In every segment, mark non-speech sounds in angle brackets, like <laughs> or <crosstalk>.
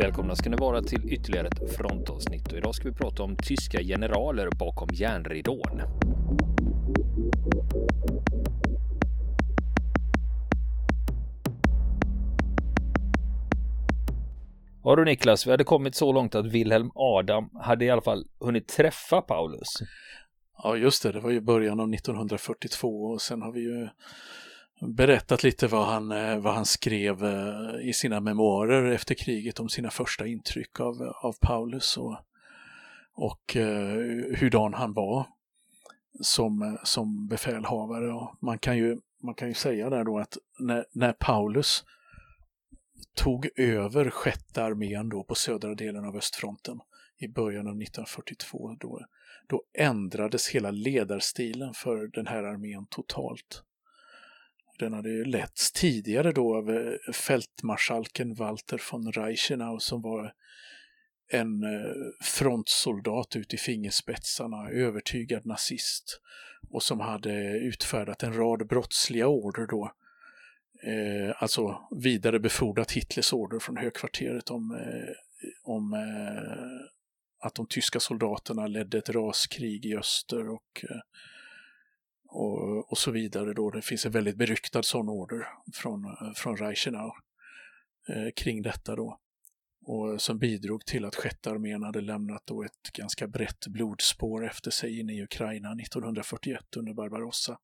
Välkomna ska ni vara till ytterligare ett frontavsnitt och idag ska vi prata om tyska generaler bakom järnridån. Ja du Niklas, vi hade kommit så långt att Wilhelm Adam hade i alla fall hunnit träffa Paulus. Ja just det, det var ju början av 1942 och sen har vi ju berättat lite vad han, eh, vad han skrev eh, i sina memoarer efter kriget om sina första intryck av, av Paulus och, och eh, hurdan han var som, som befälhavare. Och man, kan ju, man kan ju säga där då att när, när Paulus tog över sjätte armén då på södra delen av östfronten i början av 1942, då, då ändrades hela ledarstilen för den här armén totalt. Den hade letts tidigare då av eh, fältmarskalken Walter von Reichenau som var en eh, frontsoldat ut i fingerspetsarna, övertygad nazist och som hade utfärdat en rad brottsliga order då. Eh, alltså vidarebefordrat Hitlers order från högkvarteret om, eh, om eh, att de tyska soldaterna ledde ett raskrig i öster och eh, och, och så vidare. Då. Det finns en väldigt beryktad sån order från, eh, från Reichenau eh, kring detta då. Och eh, som bidrog till att sjätte armén hade lämnat då ett ganska brett blodspår efter sig inne i Ukraina 1941 under Barbarossa.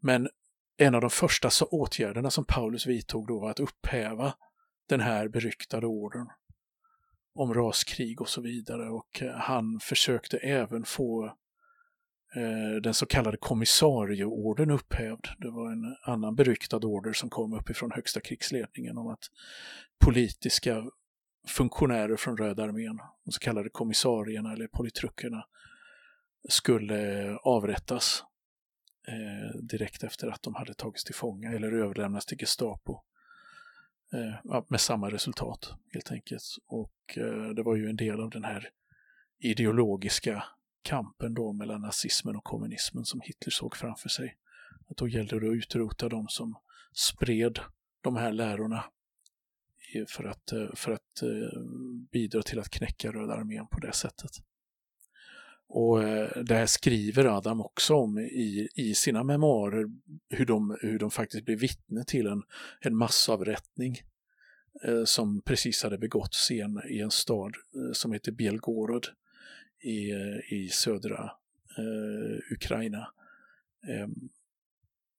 Men en av de första åtgärderna som Paulus vidtog då var att upphäva den här beryktade ordern om raskrig och så vidare och eh, han försökte även få Eh, den så kallade kommissarieorden upphävd. Det var en annan beryktad order som kom uppifrån högsta krigsledningen om att politiska funktionärer från Röda armén, de så kallade kommissarierna eller politrukerna, skulle avrättas eh, direkt efter att de hade tagits till fånga eller överlämnats till Gestapo. Eh, med samma resultat helt enkelt. Och eh, det var ju en del av den här ideologiska kampen då mellan nazismen och kommunismen som Hitler såg framför sig. Att då gällde det att utrota de som spred de här lärorna för att, eh, för att eh, bidra till att knäcka Röda armén på det sättet. Och eh, det här skriver Adam också om i, i sina memoarer hur de, hur de faktiskt blev vittne till en, en massavrättning som precis hade begåtts i en, i en stad som heter Belgorod i, eh, i södra eh, Ukraina. Eh,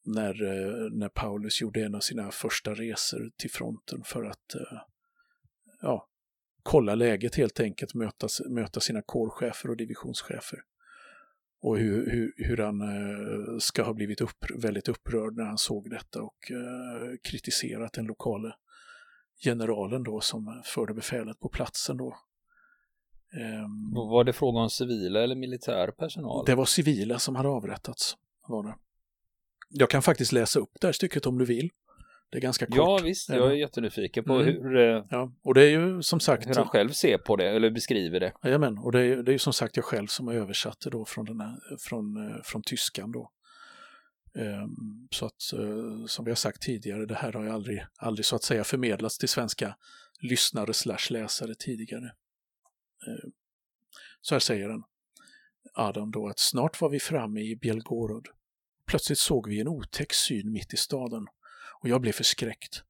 när, eh, när Paulus gjorde en av sina första resor till fronten för att eh, ja, kolla läget helt enkelt, möta, möta sina kårchefer och divisionschefer. Och hur, hur, hur han eh, ska ha blivit upp, väldigt upprörd när han såg detta och eh, kritiserat den lokala generalen då som förde befälet på platsen då Um, var det fråga om civila eller militär personal? Det var civila som hade avrättats. Var det. Jag kan faktiskt läsa upp det här stycket om du vill. Det är ganska kort. Ja visst, jag är jättenyfiken på mm. hur, eh, ja, och det är ju som sagt, hur han själv ser på det eller beskriver det. Jajamän, och det är, det är ju som sagt jag själv som har översatt det då från, den här, från, eh, från tyskan då. Um, så att uh, som vi har sagt tidigare, det här har ju aldrig, aldrig så att säga förmedlats till svenska lyssnare slash läsare tidigare. Eh, så här säger han, Adam då, att snart var vi framme i Belgorod. Plötsligt såg vi en otäck syn mitt i staden och jag blev förskräckt.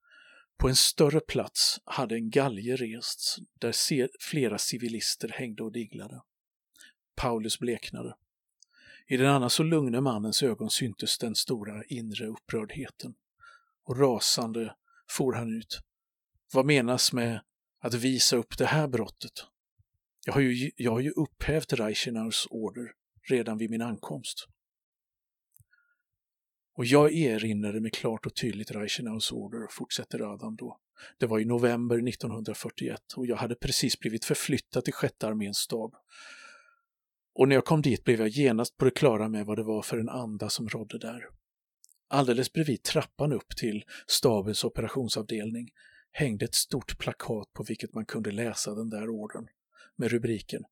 På en större plats hade en galge rests där flera civilister hängde och diglade. Paulus bleknade. I den annars så lugne mannens ögon syntes den stora inre upprördheten. Och rasande for han ut. Vad menas med att visa upp det här brottet? Jag har ju, jag har ju upphävt Reichenaus order redan vid min ankomst. Och jag erinrade mig klart och tydligt Reichenaus order, fortsätter Adam då. Det var i november 1941 och jag hade precis blivit förflyttad till sjätte arméns stab. Och när jag kom dit blev jag genast på det klara med vad det var för en anda som rådde där. Alldeles bredvid trappan upp till stabens operationsavdelning hängde ett stort plakat på vilket man kunde läsa den där ordern med rubriken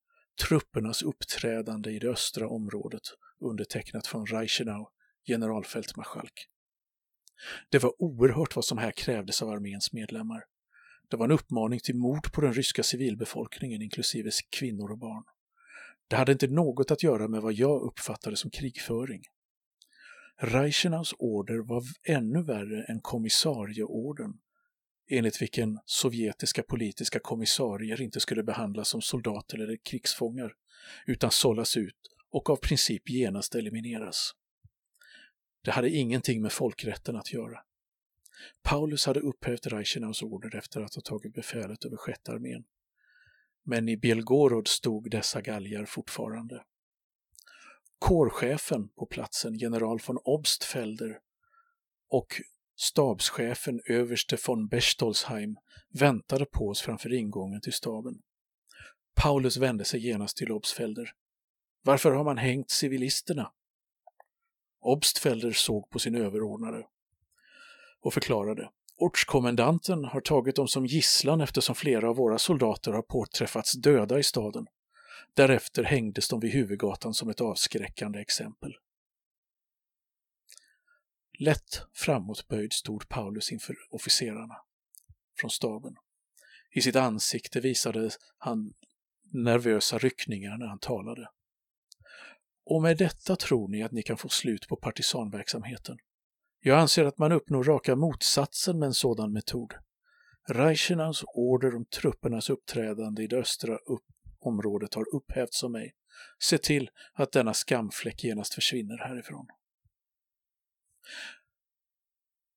Truppernas uppträdande i det östra området undertecknat från Reichenau, generalfältmarskalk. Det var oerhört vad som här krävdes av arméns medlemmar. Det var en uppmaning till mord på den ryska civilbefolkningen, inklusive kvinnor och barn. Det hade inte något att göra med vad jag uppfattade som krigföring. Reichenaus order var ännu värre än kommissarieorden, enligt vilken sovjetiska politiska kommissarier inte skulle behandlas som soldater eller krigsfångar, utan sållas ut och av princip genast elimineras. Det hade ingenting med folkrätten att göra. Paulus hade upphävt Reichenaus order efter att ha tagit befälet över sjätte armén. Men i Belgorod stod dessa galgar fortfarande. Kårchefen på platsen, general von Obstfelder, och stabschefen överste von Bechtolsheim väntade på oss framför ingången till staben. Paulus vände sig genast till Obstfelder. Varför har man hängt civilisterna? Obstfelder såg på sin överordnade och förklarade. Ortskommendanten har tagit dem som gisslan eftersom flera av våra soldater har påträffats döda i staden. Därefter hängdes de vid huvudgatan som ett avskräckande exempel. Lätt framåtböjd stod Paulus inför officerarna från staben. I sitt ansikte visade han nervösa ryckningar när han talade. Och med detta tror ni att ni kan få slut på partisanverksamheten. Jag anser att man uppnår raka motsatsen med en sådan metod. Reichenaus order om truppernas uppträdande i det östra upp området har upphävts av mig. Se till att denna skamfläck genast försvinner härifrån.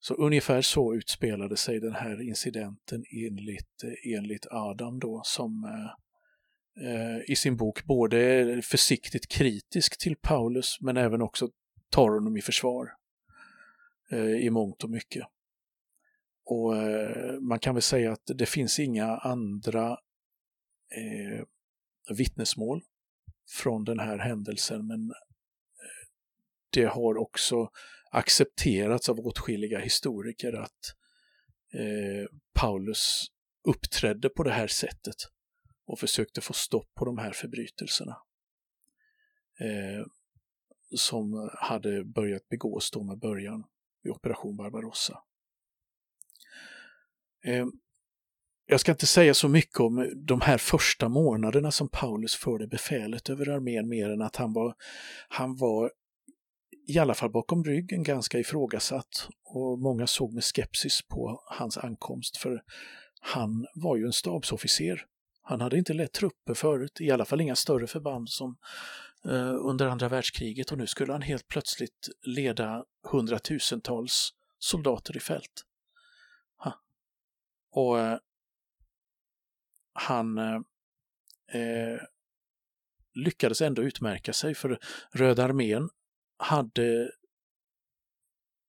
Så ungefär så utspelade sig den här incidenten enligt, enligt Adam då som eh, eh i sin bok både är försiktigt kritisk till Paulus men även också tar honom i försvar eh, i mångt och mycket. Och eh, man kan väl säga att det finns inga andra eh, vittnesmål från den här händelsen men eh, det har också accepterats av åtskilliga historiker att eh, Paulus uppträdde på det här sättet och försökte få stopp på de här förbrytelserna eh, som hade börjat begås då med början i Operation Barbarossa. Eh, jag ska inte säga så mycket om de här första månaderna som Paulus förde befälet över armén mer än att han var, han var i alla fall bakom ryggen ganska ifrågasatt och många såg med skepsis på hans ankomst för han var ju en stabsofficer. Han hade inte lett trupper förut, i alla fall inga större förband som eh, under andra världskriget och nu skulle han helt plötsligt leda hundratusentals soldater i fält. Ha. Och eh, han eh, eh lyckades ändå utmärka sig för Röda armén hade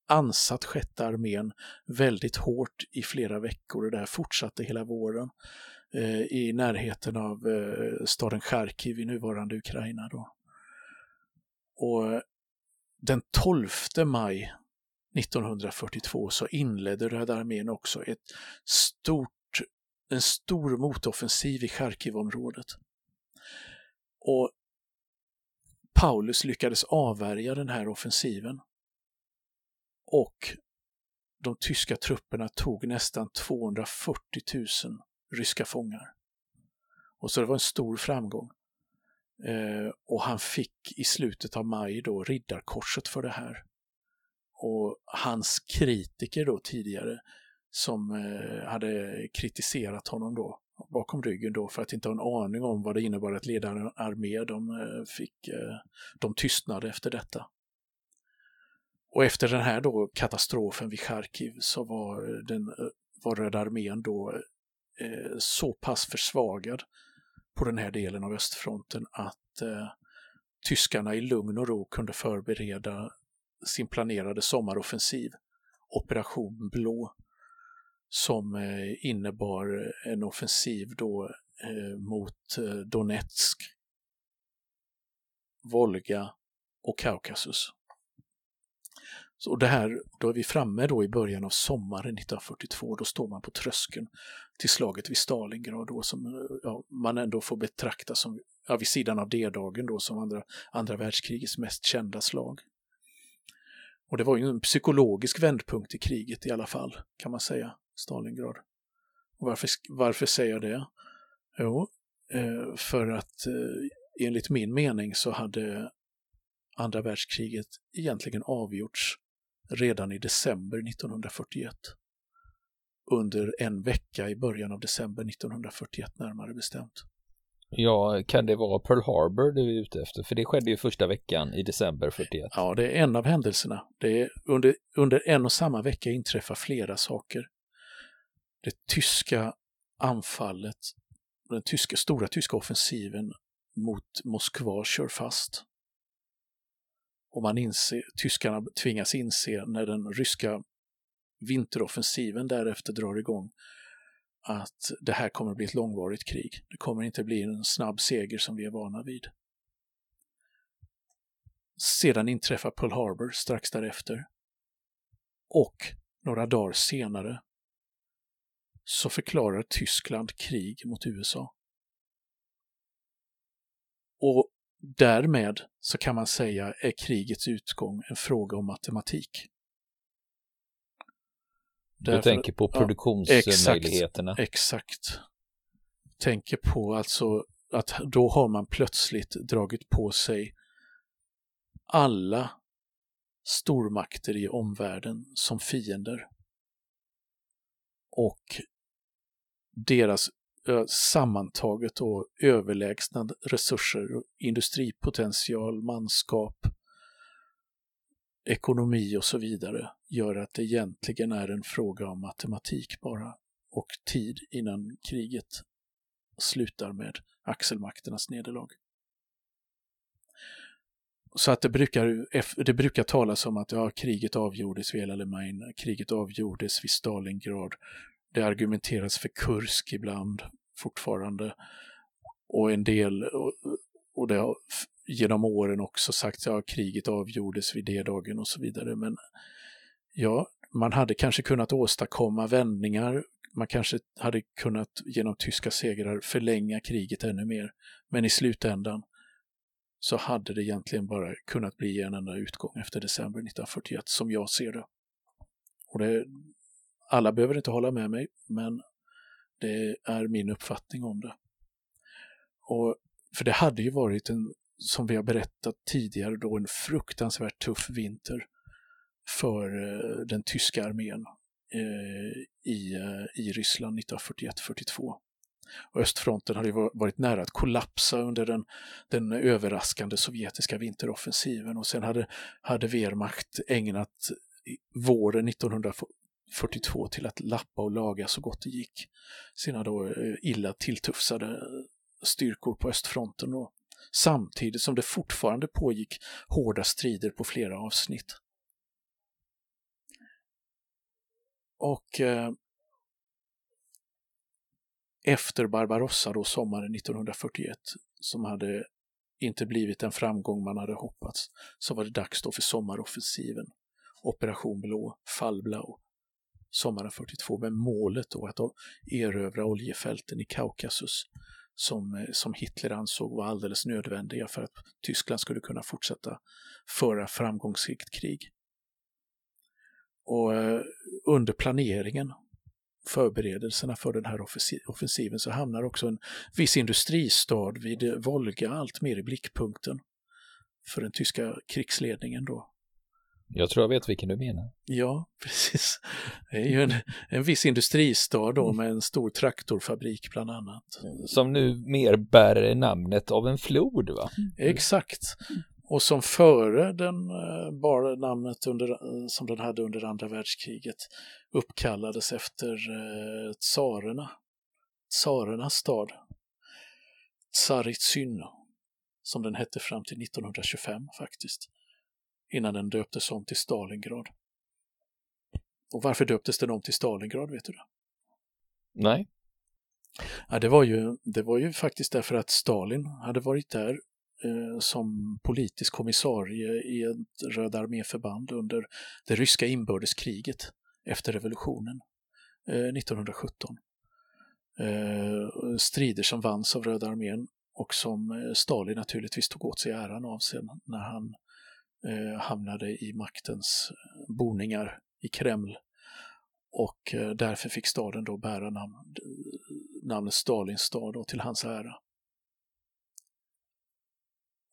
ansatt sjätte armén väldigt hårt i flera veckor och det här fortsatte hela våren eh, i närheten av eh, staden Charkiv i nuvarande Ukraina. Då. Och den 12 maj 1942 så inledde Röda armén också ett stort, en stor motoffensiv i Charkivområdet. Och Paulus lyckades avvärja den här offensiven. Och de tyska trupperna tog nästan 240 000 ryska fångar. Och så det var en stor framgång. Eh, och han fick i slutet av maj då riddarkorset för det här. Och hans kritiker då tidigare som eh, hade kritiserat honom då bakom ryggen då för att inte ha en aning om vad det innebar att leda en armé. De, eh, fick, eh, de tystnade efter detta. Och efter den här då katastrofen vid Charkiv så var, eh, den, var Röda armén då eh, så pass försvagad på den här delen av östfronten att eh, tyskarna i lugn och ro kunde förbereda sin planerade sommaroffensiv, Operation Blå, som eh, innebar eh, en offensiv då eh, mot Donetsk, Volga och Kaukasus. Så det här, då är vi framme då i början av sommaren 1942, då står man på tröskeln till slaget vid Stalingrad då som ja, man ändå får betrakta som, ja, vid sidan av D-dagen då som andra, andra världskrigets mest kända slag. Och det var ju en psykologisk vändpunkt i kriget i alla fall, kan man säga. Stalingrad. Och varför, varför säger jag det? Jo, eh, för att eh, enligt min mening så hade andra världskriget egentligen avgjorts redan i december 1941. Under en vecka i början av december 1941 närmare bestämt. Ja, kan det vara Pearl Harbor du är ute efter? För det skedde ju första veckan i december 41. Ja, det är en av händelserna. Det är under, under en och samma vecka inträffar flera saker. Det tyska anfallet, den tyska, stora tyska offensiven mot Moskva kör fast. Och man inser, tyskarna tvingas inse när den ryska vinteroffensiven därefter drar igång att det här kommer att bli ett långvarigt krig. Det kommer inte bli en snabb seger som vi är vana vid. Sedan inträffar Pearl Harbor strax därefter. Och några dagar senare så förklarar Tyskland krig mot USA. Och därmed så kan man säga är krigets utgång en fråga om matematik. Därför, du tänker på produktionsmöjligheterna? Ja, exakt, exakt. Tänker på alltså att då har man plötsligt dragit på sig alla stormakter i omvärlden som fiender. Och deras sammantaget och överlägsna resurser, industripotential, manskap, ekonomi och så vidare gör att det egentligen är en fråga om matematik bara och tid innan kriget slutar med axelmakternas nederlag. Så att det brukar, det brukar talas om att ja, kriget avgjordes vid El Alamein, kriget avgjordes vid Stalingrad. Det argumenteras för Kursk ibland fortfarande. Och en del, och det har genom åren också sagt att ja, kriget avgjordes vid det dagen och så vidare. Men ja, man hade kanske kunnat åstadkomma vändningar. Man kanske hade kunnat genom tyska segrar förlänga kriget ännu mer. Men i slutändan så hade det egentligen bara kunnat bli en enda utgång efter december 1941 som jag ser det. Och det, alla behöver inte hålla med mig, men det är min uppfattning om det. Och, för det hade ju varit en som vi har berättat tidigare, då en fruktansvärt tuff vinter för eh, den tyska armén eh, i, eh, i Ryssland 1941-42. Och östfronten hade varit nära att kollapsa under den, den överraskande sovjetiska vinteroffensiven och sen hade, hade Wehrmacht ägnat våren 42 till att lappa och laga så gott det gick sina då eh, illa tilltufsade eh, styrkor på östfronten. då. samtidigt som det fortfarande pågick hårda strider på flera avsnitt. Och eh, efter Barbarossa då sommaren 1941 som hade inte blivit den framgång man hade hoppats så var det dags då för sommaroffensiven. Operation Blå, Fallblau, sommaren 42 med målet då att erövra oljefälten i Kaukasus som, eh, som Hitler ansåg var alldeles nödvändiga för att Tyskland skulle kunna fortsätta föra framgångsrikt krig. Och eh, under planeringen, förberedelserna för den här offensiven så hamnar också en viss industristad vid Volga allt mer i blickpunkten för den tyska krigsledningen då. Jag tror jag vet vilken du menar. Ja, <laughs> precis. Det är ju en, en viss industristad då med en stor traktorfabrik bland annat. Som nu mer bär namnet av en flod va? Exakt. Och som före den eh, bar namnet under, eh, som den hade under andra världskriget uppkallades efter eh, tsarerna. Tsarernas stad. Tsaritsyn, som den hette fram till 1925 faktiskt innan den döptes om till Stalingrad. Och varför döptes den om till Stalingrad, vet du det? Nej. Ja, det, var ju, det var ju faktiskt därför att Stalin hade varit där eh, som politisk kommissarie i ett Röda arméförband under det ryska inbördeskriget efter revolutionen eh, 1917. Eh, strider som vanns av Röda armén och som eh, Stalin naturligtvis tog åt sig äran av sen när han eh, hamnade i maktens boningar i Kreml och eh, därför fick staden då bära namn, namnet Stalins stad då, till hans ära.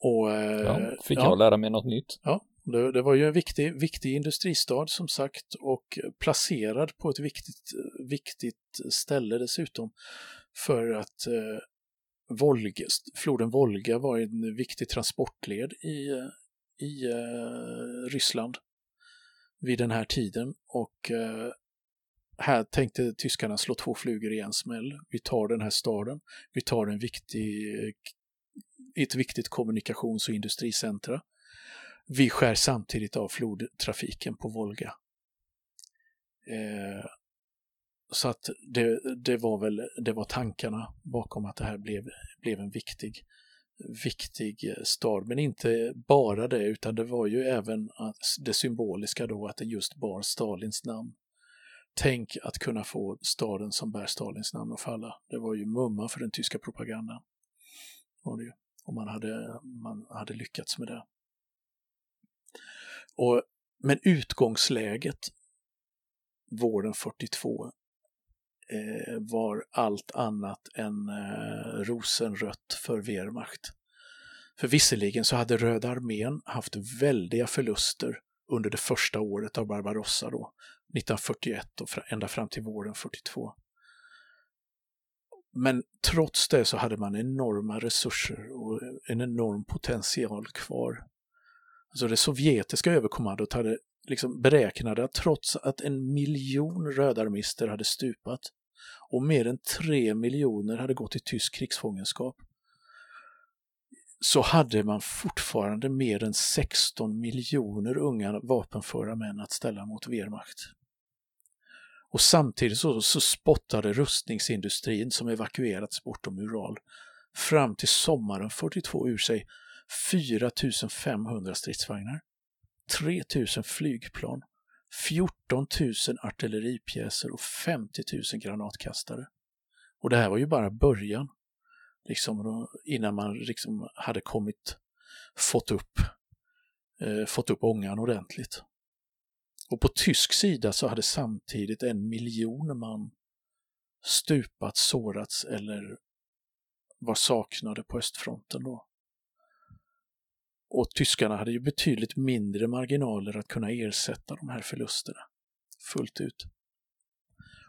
Och, ja, fick ja, jag lära mig något nytt. Ja, det, det, var ju en viktig, viktig industristad som sagt och placerad på ett viktigt, viktigt ställe dessutom för att eh, Volga, floden Volga var en viktig transportled i, i eh, Ryssland vid den här tiden och eh, här tänkte tyskarna slå två flugor i en smäll. Vi tar den här staden, vi tar en viktig, eh, ett viktigt kommunikations och industricentra. Vi skär samtidigt av flodtrafiken på Volga. Eh, så att det, det, var väl det var tankarna bakom att det här blev, blev en viktig, viktig eh, stad. Men inte bara det, utan det var ju även det symboliska då att det just bar Stalins namn. Tänk att kunna få staden som bär Stalins namn att falla. Det var ju mumma för den tyska propagandan. Var det ju. Om man hade, man hade lyckats med det. Och, men utgångsläget våren 42 Eh, var allt annat än eh, rosenrött för Wehrmacht. För visserligen så hade Röda armén haft väldiga förluster under det första året av Barbarossa då, 1941 och ända fram till våren 42. Men trots det så hade man enorma resurser och en enorm potential kvar. Alltså det sovjetiska överkommandot hade liksom beräknade att trots att en miljon rödarmister hade stupat och mer än tre miljoner hade gått i tysk krigsfångenskap så hade man fortfarande mer än 16 miljoner unga vapenföra män att ställa mot Wehrmacht. Och samtidigt så, så spottade rustningsindustrin som evakuerats bortom Ural fram till sommaren 42 ur sig 4500 stridsvagnar, 3000 flygplan, 14 000 artilleripjäser och 50 000 granatkastare. Och det här var ju bara början, liksom, innan man liksom hade kommit, fått upp, eh, fått upp ångan ordentligt. Och på tysk sida så hade samtidigt en miljon man stupat, sårats eller var saknade på östfronten då. Och tyskarna hade ju betydligt mindre marginaler att kunna ersätta de här förlusterna fullt ut.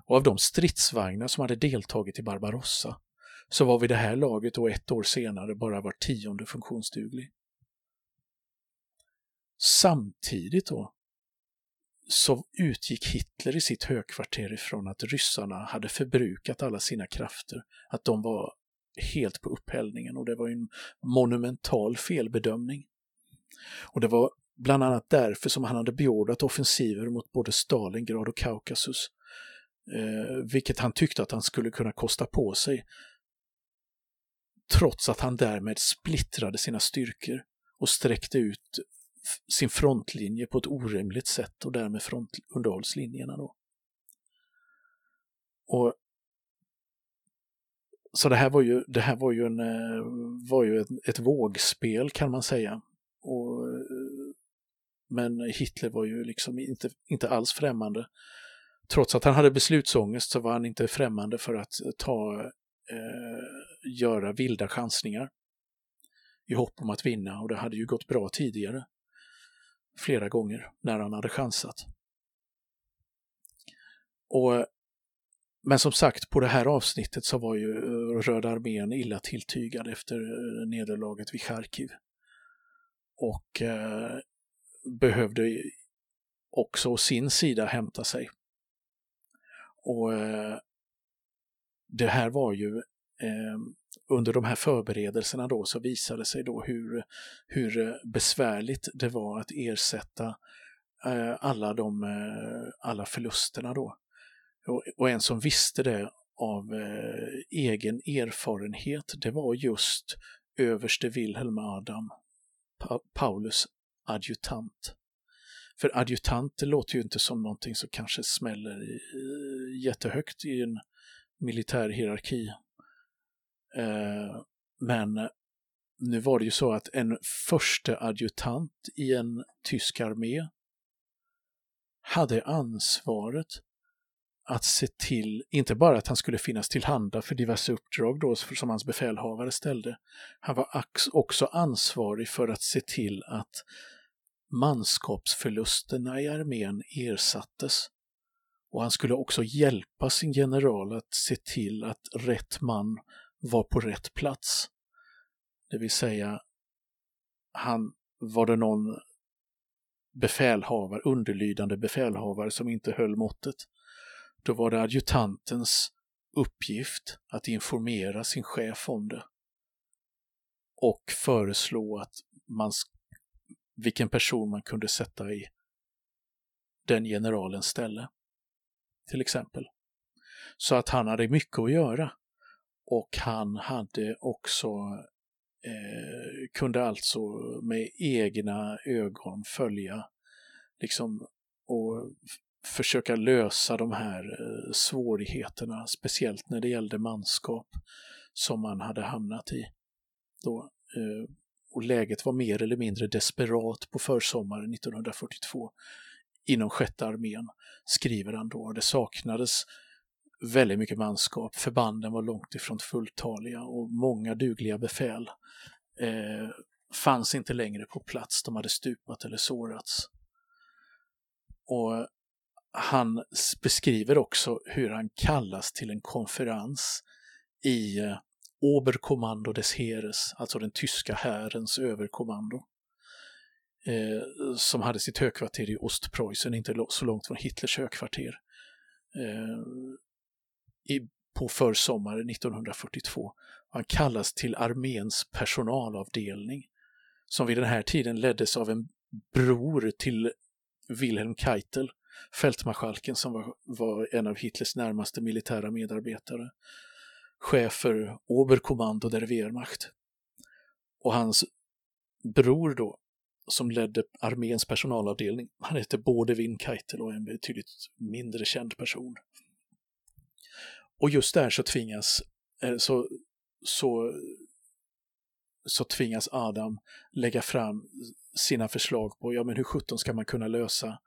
Och av de stridsvagnar som hade deltagit i Barbarossa så var vid det här laget och ett år senare bara var tionde funktionsduglig. Samtidigt då så utgick Hitler i sitt högkvarter ifrån att ryssarna hade förbrukat alla sina krafter, att de var helt på upphällningen och det var en monumental felbedömning. Och det var bland annat därför som han hade beordrat offensiver mot både Stalingrad och Kaukasus, eh, vilket han tyckte att han skulle kunna kosta på sig, trots att han därmed splittrade sina styrkor och sträckte ut sin frontlinje på ett orimligt sätt och därmed frontunderhållslinjerna. Då. Och så det här var ju, det här var ju, en, eh, var ju ett, ett vågspel kan man säga. Och, eh, men Hitler var ju liksom inte, inte alls främmande. Trots att han hade beslutsångest så var han inte främmande för att eh, ta, eh, göra vilda chansningar i hopp om att vinna och det hade ju gått bra tidigare flera gånger när han hade chansat. Och, men som sagt, på det här avsnittet så var ju eh, Röda armén illa tilltygad efter nederlaget vid Charkiv. Och eh, behövde också å sin sida hämta sig. Och eh, det här var ju eh, under de här förberedelserna då så visade det sig då hur, hur besvärligt det var att ersätta eh, alla, de, eh, alla förlusterna då. Och, och, en som visste det av eh, egen erfarenhet, det var just överste Wilhelm Adam, pa Paulus adjutant. För adjutant det låter ju inte som någonting som kanske smäller jättehögt i en militär hierarki. Eh, men nu var det ju så att en första adjutant i en tysk armé hade ansvaret att se till, inte bara att han skulle finnas tillhanda för diverse uppdrag då som hans befälhavare ställde, han var också ansvarig för att se till att manskapsförlusterna i armén ersattes. Och han skulle också hjälpa sin general att se till att rätt man var på rätt plats. Det vill säga, han var det någon befälhavare, underlydande befälhavare som inte höll måttet, då var det adjutantens uppgift att informera sin chef om det och föreslå att man, vilken person man kunde sätta i den generalens ställe. Till exempel. Så att han hade mycket att göra. Och han hade också eh, kunde alltså med egna ögon följa liksom, och försöka lösa de här eh, svårigheterna, speciellt när det gällde manskap som man hade hamnat i. Då, eh, och läget var mer eller mindre desperat på försommaren 1942 inom sjätte armén, skriver han då. Det saknades väldigt mycket manskap, förbanden var långt ifrån fulltaliga och många dugliga befäl eh, fanns inte längre på plats, de hade stupat eller sårats. Och han beskriver också hur han kallas till en konferens i eh, Oberkommando des Heeres, alltså den tyska härens överkommando, eh, som hade sitt högkvarter i Ostpreussen, inte så långt från Hitlers högkvarter, eh, i, på försommaren 1942. Han kallas till arméns personalavdelning, som vid den här tiden leddes av en bror till Wilhelm Keitel, fältmarskalken som var, var en av Hitlers närmaste militära medarbetare, chef för Oberkommando der Wehrmacht. Och hans bror då, som ledde arméns personalavdelning, han hette både Win Keitel och en betydligt mindre känd person. Och just där så tvingas, eh, så, så, så tvingas Adam lägga fram sina förslag på ja, men hur sjutton ska man kunna lösa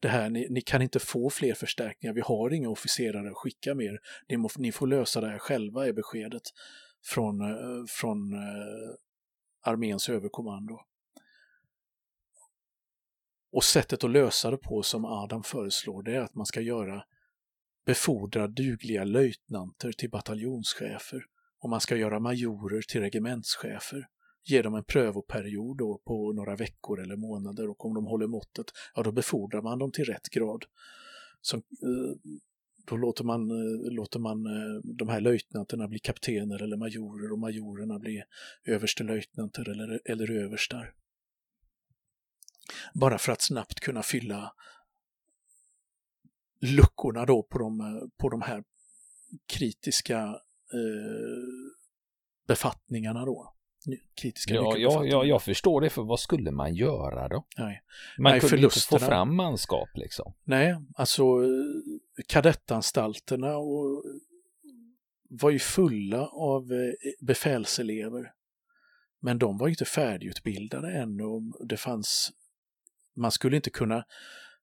det här, ni, ni, kan inte få fler förstärkningar, vi har inga officerare att skicka mer, ni, må, ni får lösa det här själva är beskedet från, eh, från eh, arméns överkommando. Och sättet att lösa det på som Adam föreslår det är att man ska göra befordra dugliga löjtnanter till bataljonschefer. Och man ska göra majorer till regementschefer ge dem en prövoperiod då på några veckor eller månader och om de håller måttet, ja då befordrar man dem till rätt grad. Så, eh, då låter man, eh, låter man eh, de här löjtnanterna bli kaptener eller majorer och majorerna bli överstelöjtnanter eller, eller överstar. Bara för att snabbt kunna fylla luckorna då på de, på de här kritiska eh, befattningarna då kritiska ja, ja, ja, jag förstår det, för vad skulle man göra då? Nej. Man Nej, kunde inte få fram manskap liksom. Nej, alltså kadettanstalterna och var ju fulla av eh, befälselever. Men de var inte färdigutbildade ännu det fanns, man skulle inte kunna,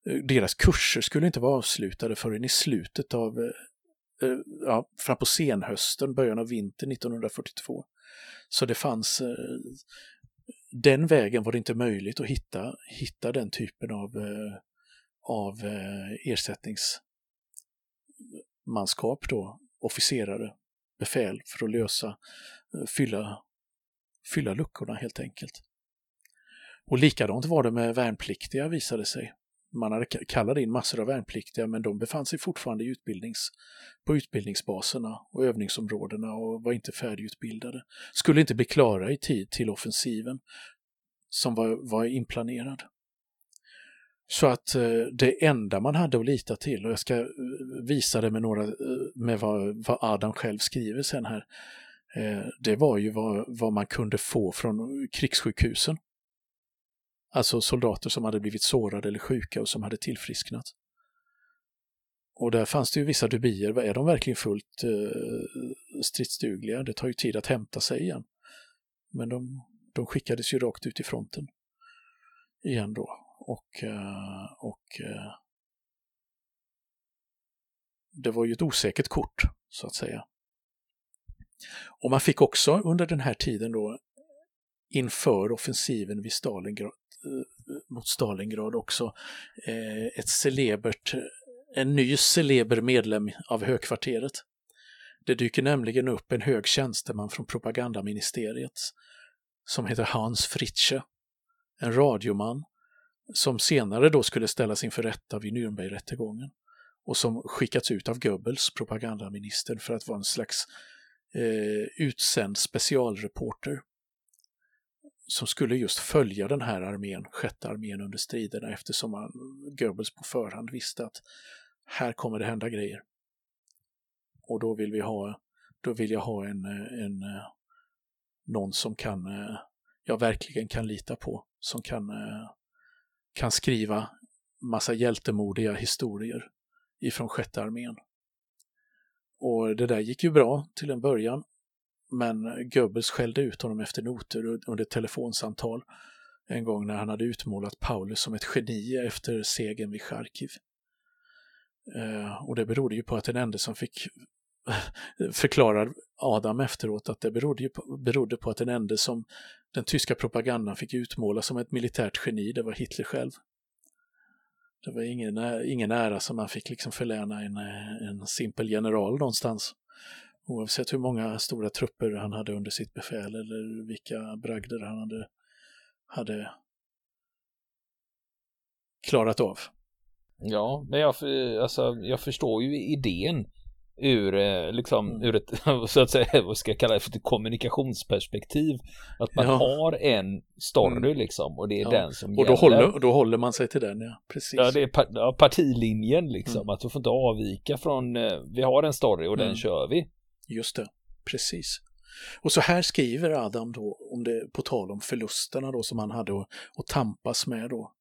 eh, deras kurser skulle inte vara avslutade förrän i slutet av, eh, ja, fram på senhösten, början av vintern 1942. Så det fanns, eh, den vägen var det inte möjligt att hitta, hitta den typen av, eh, av eh, ersättningsmanskap då, officerare, befäl för att lösa, fylla, fylla luckorna helt enkelt. Och likadant var det med värnpliktiga visade sig man hade kallat in massor av värnpliktiga men de befann sig fortfarande i utbildnings, på utbildningsbaserna och övningsområdena och var inte färdigutbildade. Skulle inte bli klara i tid till offensiven som var, var inplanerad. Så att eh, det enda man hade att lita till, och jag ska eh, visa det med, några, eh, med vad, vad Adam själv skriver sen här, det var ju vad, vad man kunde få från krigssjukhusen. Alltså soldater som hade blivit sårade eller sjuka och som hade tillfrisknat. Och där fanns det ju vissa dubier. Är de verkligen fullt eh, stridsdugliga? Det tar ju tid att hämta sig igen. Men de, de skickades ju rakt ut i fronten igen då. Och, eh, och eh, det var ju ett osäkert kort, så att säga. Och man fick också under den här tiden då inför offensiven vid Stalingrad, eh, mot Stalingrad också. Eh, ett celebert, en ny celeber medlem av högkvarteret. Det dyker nämligen upp en hög tjänsteman från propagandaministeriet som heter Hans Fritzsche, en radioman som senare då skulle ställas inför rätta vid Nürnbergrättegången och som skickats ut av Goebbels, propagandaministern, för att vara en slags eh, utsänd specialreporter som skulle just följa den här armén, sjätte armén under striderna eftersom man, Goebbels på förhand visste att här kommer det hända grejer. Och då vill vi ha, då vill jag ha en, en någon som kan, jag verkligen kan lita på, som kan, kan skriva massa hjältemodiga historier ifrån sjätte armén. Och det där gick ju bra till en början. Men Goebbels skällde ut honom efter noter under ett telefonsamtal en gång när han hade utmålat Paulus som ett geni efter segern vid Charkiv. Eh, och det berodde ju på att den enda som fick <laughs> förklarar Adam efteråt att det berodde, ju på, berodde på att den enda som den tyska propagandan fick utmåla som ett militärt geni, det var Hitler själv. Det var ingen, ingen ära som man fick liksom förläna en, en simpel general någonstans. Oavsett hur många stora trupper han hade under sitt befäl eller vilka bragder han hade, hade klarat av. Ja, men jag, alltså, jag förstår ju idén ur, eh, liksom, mm. ur ett, <laughs> så att säga, <laughs> vad ska jag kalla det för ett kommunikationsperspektiv. Att man ja. har en story mm. liksom och det är ja. den som och då gäller. Håller, och då håller man sig till den, ja. Precis. Ja, det är par, ja, partilinjen liksom. Mm. Att du får inte avvika från, eh, vi har en story och den mm. kör vi. Just det, precis. Och så här skriver Adam då, om det, på tal om förlusterna då som han hade att, att tampas med då.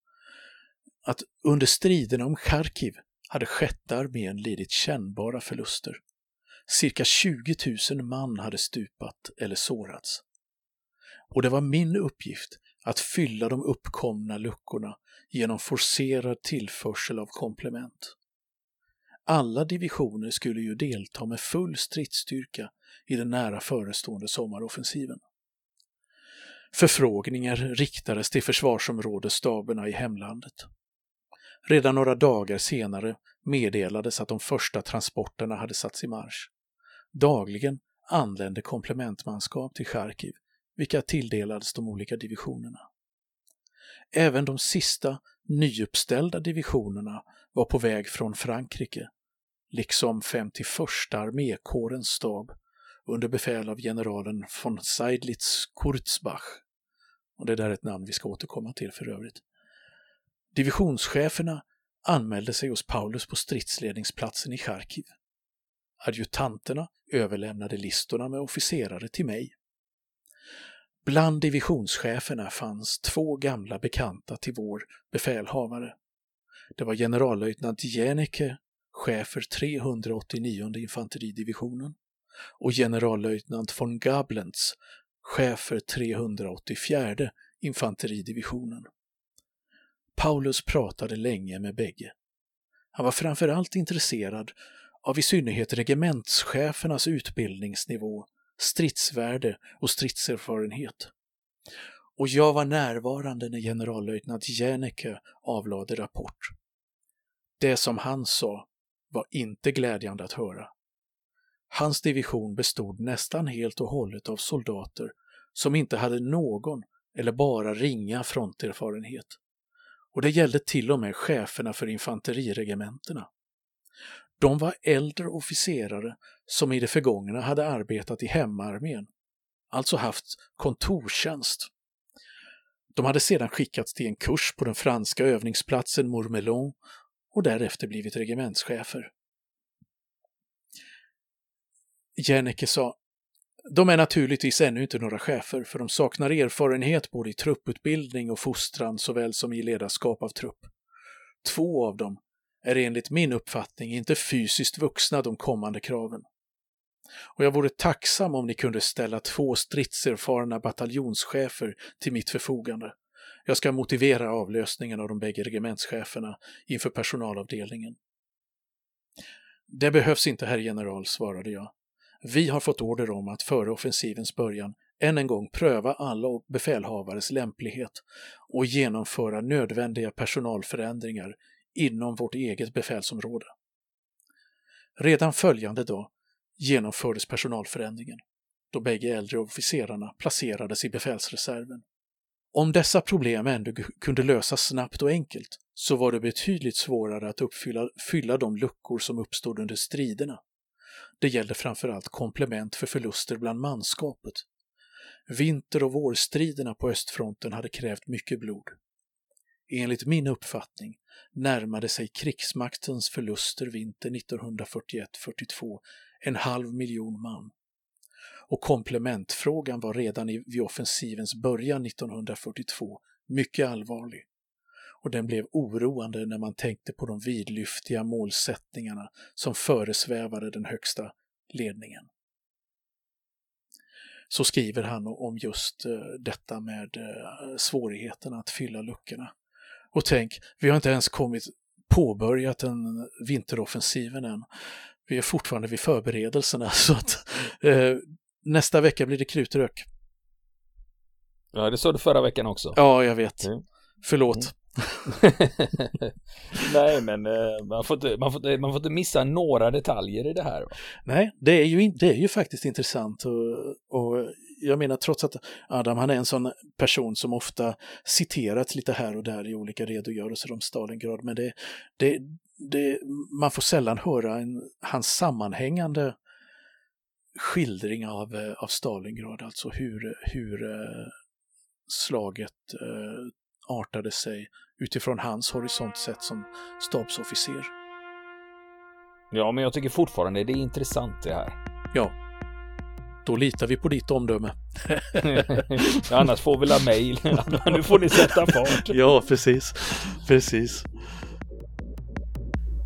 Att under striderna om Charkiv hade sjätte armén lidit kännbara förluster. Cirka 20 000 man hade stupat eller sårats. Och det var min uppgift att fylla de uppkomna luckorna genom forcerad tillförsel av komplement. Alla divisioner skulle ju delta med full stridsstyrka i den nära förestående sommaroffensiven. Förfrågningar riktades till försvarsområdesstaberna i hemlandet. Redan några dagar senare meddelades att de första transporterna hade satts i marsch. Dagligen anlände komplementmanskap till Charkiv, vilka tilldelades de olika divisionerna. Även de sista nyuppställda divisionerna var på väg från Frankrike, liksom 51 armékårens stab under befäl av generalen von Seidlitz-Kurzbach. Och det där är ett namn vi ska återkomma till för övrigt. Divisionscheferna anmälde sig hos Paulus på stridsledningsplatsen i Charkiv. Adjutanterna överlämnade listorna med officerare till mig. Bland divisionscheferna fanns två gamla bekanta till vår befälhavare. Det var generallöjtnant Jänicke, chef för 389 infanteridivisionen och generallöjtnant von Gablentz, chef för 384 infanteridivisionen. Paulus pratade länge med bägge. Han var framförallt intresserad av i synnerhet regementschefernas utbildningsnivå, stridsvärde och stridserfarenhet. Och jag var närvarande när generallöjtnant Jänecke avlade rapport. Det som han sa var inte glädjande att höra. Hans division bestod nästan helt och hållet av soldater som inte hade någon eller bara ringa fronterfarenhet och det gällde till och med cheferna för infanteriregementena. De var äldre officerare som i det förgångna hade arbetat i hemarmén, alltså haft kontorstjänst. De hade sedan skickats till en kurs på den franska övningsplatsen Mourmelon och därefter blivit regementschefer. Jennecke sa de är naturligtvis ännu inte några chefer, för de saknar erfarenhet både i trupputbildning och fostran såväl som i ledarskap av trupp. Två av dem är enligt min uppfattning inte fysiskt vuxna de kommande kraven. Och jag vore tacksam om ni kunde ställa två stridserfarna bataljonschefer till mitt förfogande. Jag ska motivera avlösningen av de bägge regementscheferna inför personalavdelningen. Det behövs inte, herr general, svarade jag. Vi har fått order om att före offensivens början än en gång pröva alla befälhavares lämplighet och genomföra nödvändiga personalförändringar inom vårt eget befälsområde. Redan följande dag genomfördes personalförändringen då bägge äldre officerarna placerades i befälsreserven. Om dessa problem ändå kunde lösas snabbt och enkelt så var det betydligt svårare att uppfylla fylla de luckor som uppstod under striderna. Det gällde framförallt komplement för förluster bland manskapet. Vinter och vårstriderna på östfronten hade krävt mycket blod. Enligt min uppfattning närmade sig krigsmaktens förluster vinter 1941-42 en halv miljon man. Och komplementfrågan var redan vid offensivens början 1942 mycket allvarlig. Och den blev oroande när man tänkte på de vidlyftiga målsättningarna som föresvävade den högsta ledningen. Så skriver han om just eh, detta med eh, svårigheterna att fylla luckorna. Och tänk, vi har inte ens kommit påbörjat en vinteroffensiven än. Vi är fortfarande vid förberedelserna <laughs> så att eh, nästa vecka blir det krutrök. Ja, det sa du förra veckan också. Ja, jag vet. Mm. Förlåt. Mm. <laughs> Nej, men eh, man får, inte, man, får inte, man får inte missa några detaljer i det här. Va? Nej, det är ju, det är ju faktiskt intressant och, och jag menar trots att Adam han är en sån person som ofta citerats lite här och där i olika redogörelser om Stalingrad, men det, det, det, man får sällan höra en, hans sammanhängande skildring av, eh, av Stalingrad, alltså hur, hur eh, slaget artade sig utifrån hans horisont sett som stabsofficer. Ja, men jag tycker fortfarande det är intressant det här. Ja. Då litar vi på ditt omdöme. <laughs> Annars får vi la mejl. <laughs> <laughs> nu får ni sätta fart. ja, precis. Precis.